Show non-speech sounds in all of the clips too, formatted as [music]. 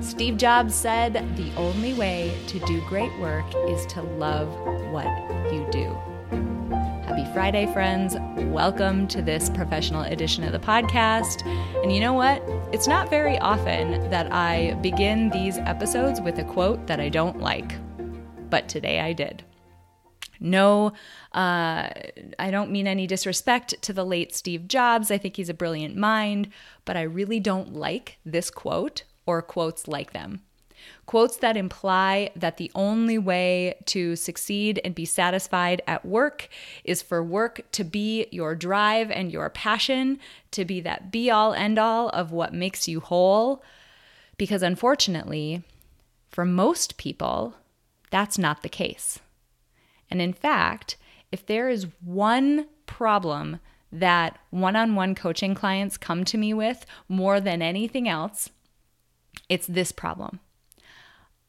Steve Jobs said, The only way to do great work is to love what you do. Happy Friday, friends. Welcome to this professional edition of the podcast. And you know what? It's not very often that I begin these episodes with a quote that I don't like, but today I did. No, uh, I don't mean any disrespect to the late Steve Jobs. I think he's a brilliant mind, but I really don't like this quote or quotes like them. Quotes that imply that the only way to succeed and be satisfied at work is for work to be your drive and your passion, to be that be all end all of what makes you whole. Because unfortunately, for most people, that's not the case. And in fact, if there is one problem that one on one coaching clients come to me with more than anything else, it's this problem.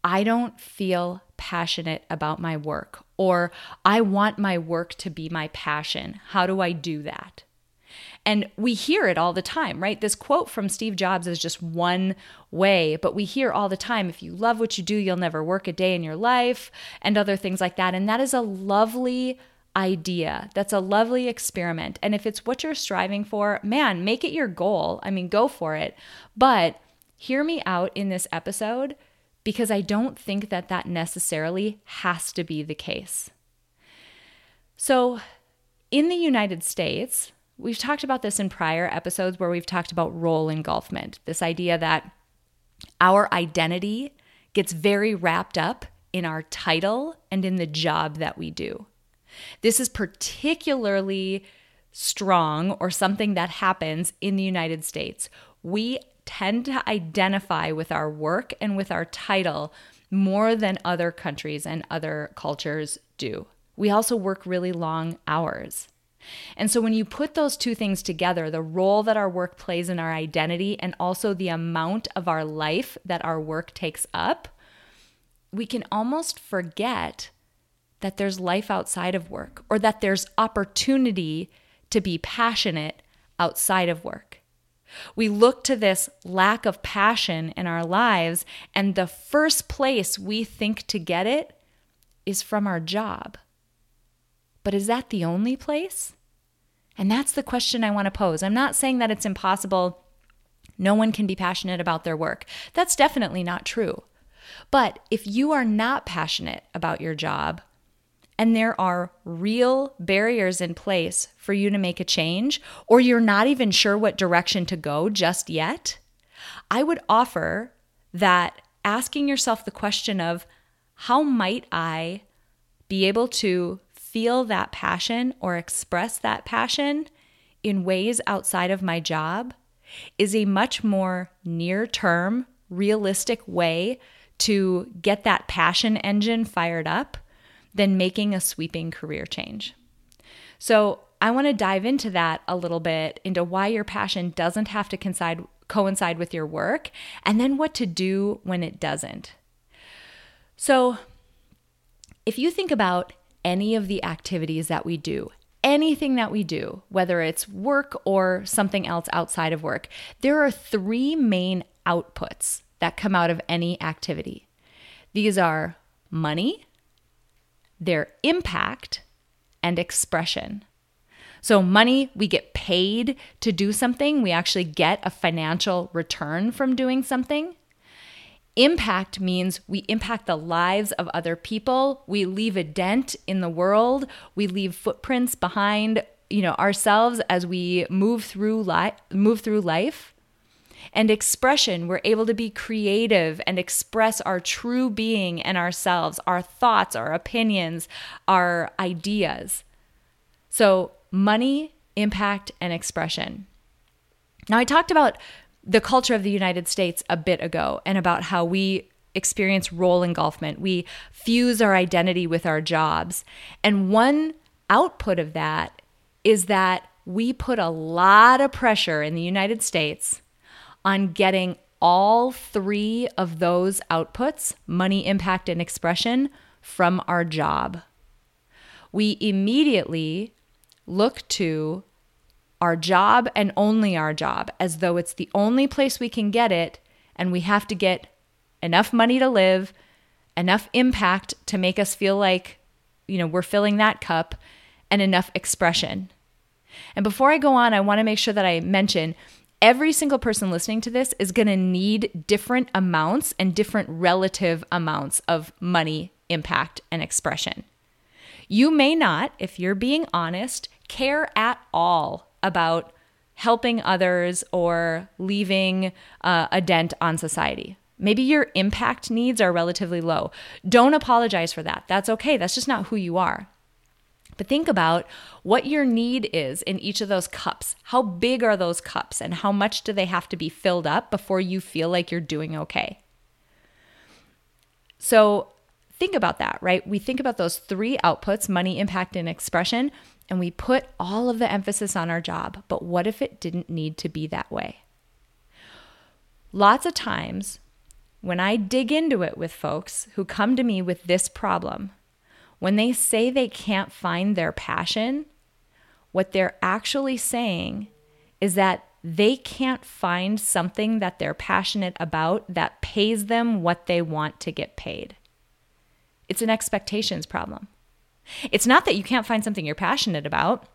I don't feel passionate about my work, or I want my work to be my passion. How do I do that? And we hear it all the time, right? This quote from Steve Jobs is just one way, but we hear all the time if you love what you do, you'll never work a day in your life, and other things like that. And that is a lovely idea. That's a lovely experiment. And if it's what you're striving for, man, make it your goal. I mean, go for it. But hear me out in this episode because I don't think that that necessarily has to be the case. So, in the United States, we've talked about this in prior episodes where we've talked about role engulfment this idea that our identity gets very wrapped up in our title and in the job that we do. This is particularly strong or something that happens in the United States. We tend to identify with our work and with our title more than other countries and other cultures do. We also work really long hours. And so when you put those two things together, the role that our work plays in our identity and also the amount of our life that our work takes up, we can almost forget that there's life outside of work or that there's opportunity to be passionate outside of work. We look to this lack of passion in our lives, and the first place we think to get it is from our job. But is that the only place? And that's the question I want to pose. I'm not saying that it's impossible. No one can be passionate about their work. That's definitely not true. But if you are not passionate about your job, and there are real barriers in place for you to make a change, or you're not even sure what direction to go just yet, I would offer that asking yourself the question of how might I be able to feel that passion or express that passion in ways outside of my job is a much more near term, realistic way to get that passion engine fired up than making a sweeping career change. So, I want to dive into that a little bit into why your passion doesn't have to coincide, coincide with your work and then what to do when it doesn't. So, if you think about any of the activities that we do, anything that we do, whether it's work or something else outside of work, there are three main outputs that come out of any activity. These are money, their impact, and expression. So, money, we get paid to do something, we actually get a financial return from doing something. Impact means we impact the lives of other people. We leave a dent in the world. We leave footprints behind, you know, ourselves as we move through life, move through life and expression. We're able to be creative and express our true being and ourselves, our thoughts, our opinions, our ideas. So, money, impact, and expression. Now, I talked about the culture of the United States a bit ago and about how we experience role engulfment. We fuse our identity with our jobs. And one output of that is that we put a lot of pressure in the United States on getting all three of those outputs money, impact, and expression from our job. We immediately look to our job and only our job as though it's the only place we can get it, and we have to get enough money to live, enough impact to make us feel like, you know, we're filling that cup, and enough expression. And before I go on, I want to make sure that I mention every single person listening to this is going to need different amounts and different relative amounts of money, impact, and expression. You may not, if you're being honest, care at all about helping others or leaving uh, a dent on society. Maybe your impact needs are relatively low. Don't apologize for that. That's okay. That's just not who you are. But think about what your need is in each of those cups. How big are those cups and how much do they have to be filled up before you feel like you're doing okay? So think about that, right? We think about those three outputs money, impact, and expression, and we put all of the emphasis on our job. But what if it didn't need to be that way? Lots of times, when I dig into it with folks who come to me with this problem, when they say they can't find their passion, what they're actually saying is that they can't find something that they're passionate about that pays them what they want to get paid. It's an expectations problem. It's not that you can't find something you're passionate about,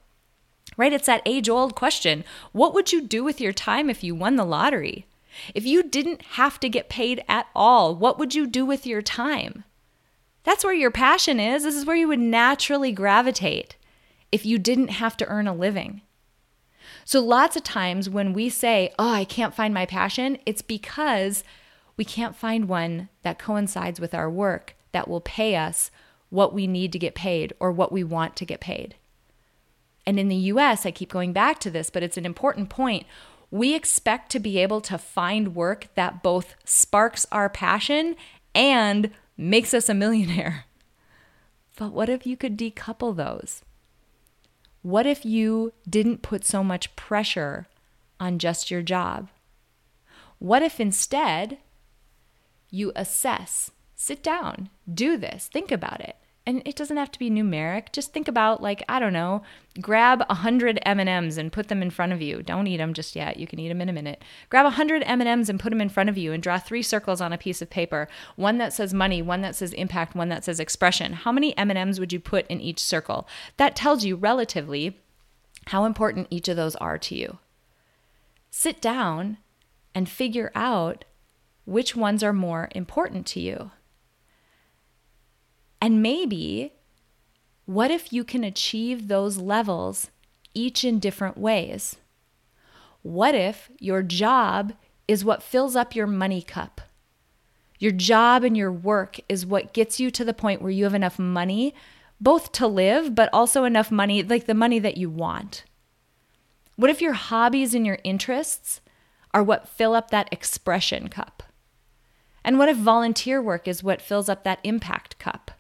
right? It's that age old question what would you do with your time if you won the lottery? If you didn't have to get paid at all, what would you do with your time? That's where your passion is. This is where you would naturally gravitate if you didn't have to earn a living. So, lots of times when we say, Oh, I can't find my passion, it's because we can't find one that coincides with our work that will pay us what we need to get paid or what we want to get paid. And in the US, I keep going back to this, but it's an important point. We expect to be able to find work that both sparks our passion and makes us a millionaire. [laughs] But what if you could decouple those? What if you didn't put so much pressure on just your job? What if instead you assess, sit down, do this, think about it and it doesn't have to be numeric. Just think about like i don't know grab 100 m&ms and put them in front of you. Don't eat them just yet. You can eat them in a minute. Grab 100 m&ms and put them in front of you and draw three circles on a piece of paper. One that says money one that says impact one that says expression. How many m&ms would you put in each circle? That tells you relatively how important each of those are to you. Sit down and figure out which ones are more important to you and maybe, what if you can achieve those levels each in different ways? What if your job is what fills up your money cup? Your job and your work is what gets you to the point where you have enough money, both to live, but also enough money, like the money that you want. What if your hobbies and your interests are what fill up that expression cup? And what if volunteer work is what fills up that impact cup?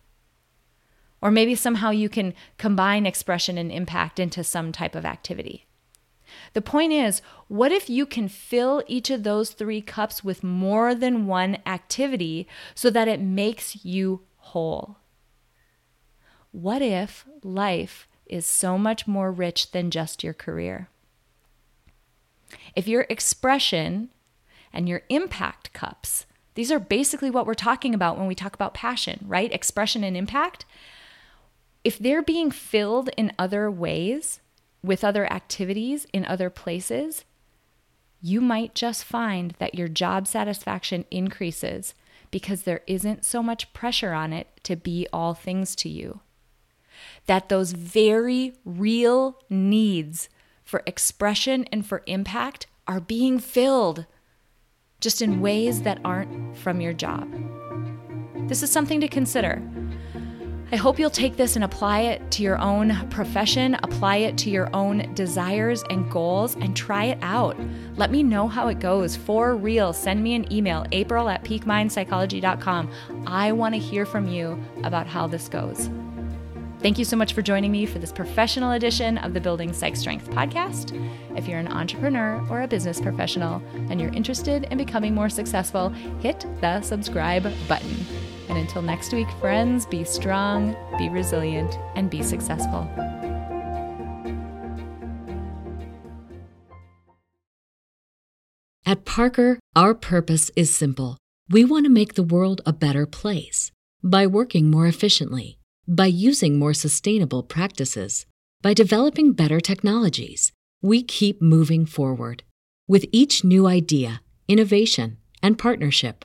Or maybe somehow you can combine expression and impact into some type of activity. The point is, what if you can fill each of those three cups with more than one activity so that it makes you whole? What if life is so much more rich than just your career? If your expression and your impact cups, these are basically what we're talking about when we talk about passion, right? Expression and impact if they're being filled in other ways, with other activities in other places, you might just find that your job satisfaction increases because there isn't so much pressure on it to be all things to you. That those very real needs for expression and for impact are being filled just in ways that aren't from your job. This is something to consider. I hope you'll take this and apply it to your own profession, apply it to your own desires and goals, and try it out. Let me know how it goes. For real, send me an email, april at peakmindpsychology.com. I want to hear from you about how this goes. Thank you so much for joining me for this professional edition of the Building Psych Strength podcast. If you're an entrepreneur or a business professional and you're interested in becoming more successful, hit the subscribe button. And until next week, friends, be strong, be resilient, and be successful. At Parker, our purpose is simple. We want to make the world a better place by working more efficiently by using more sustainable practices, by developing better technologies, we keep moving forward. With each new idea, innovation, and partnership,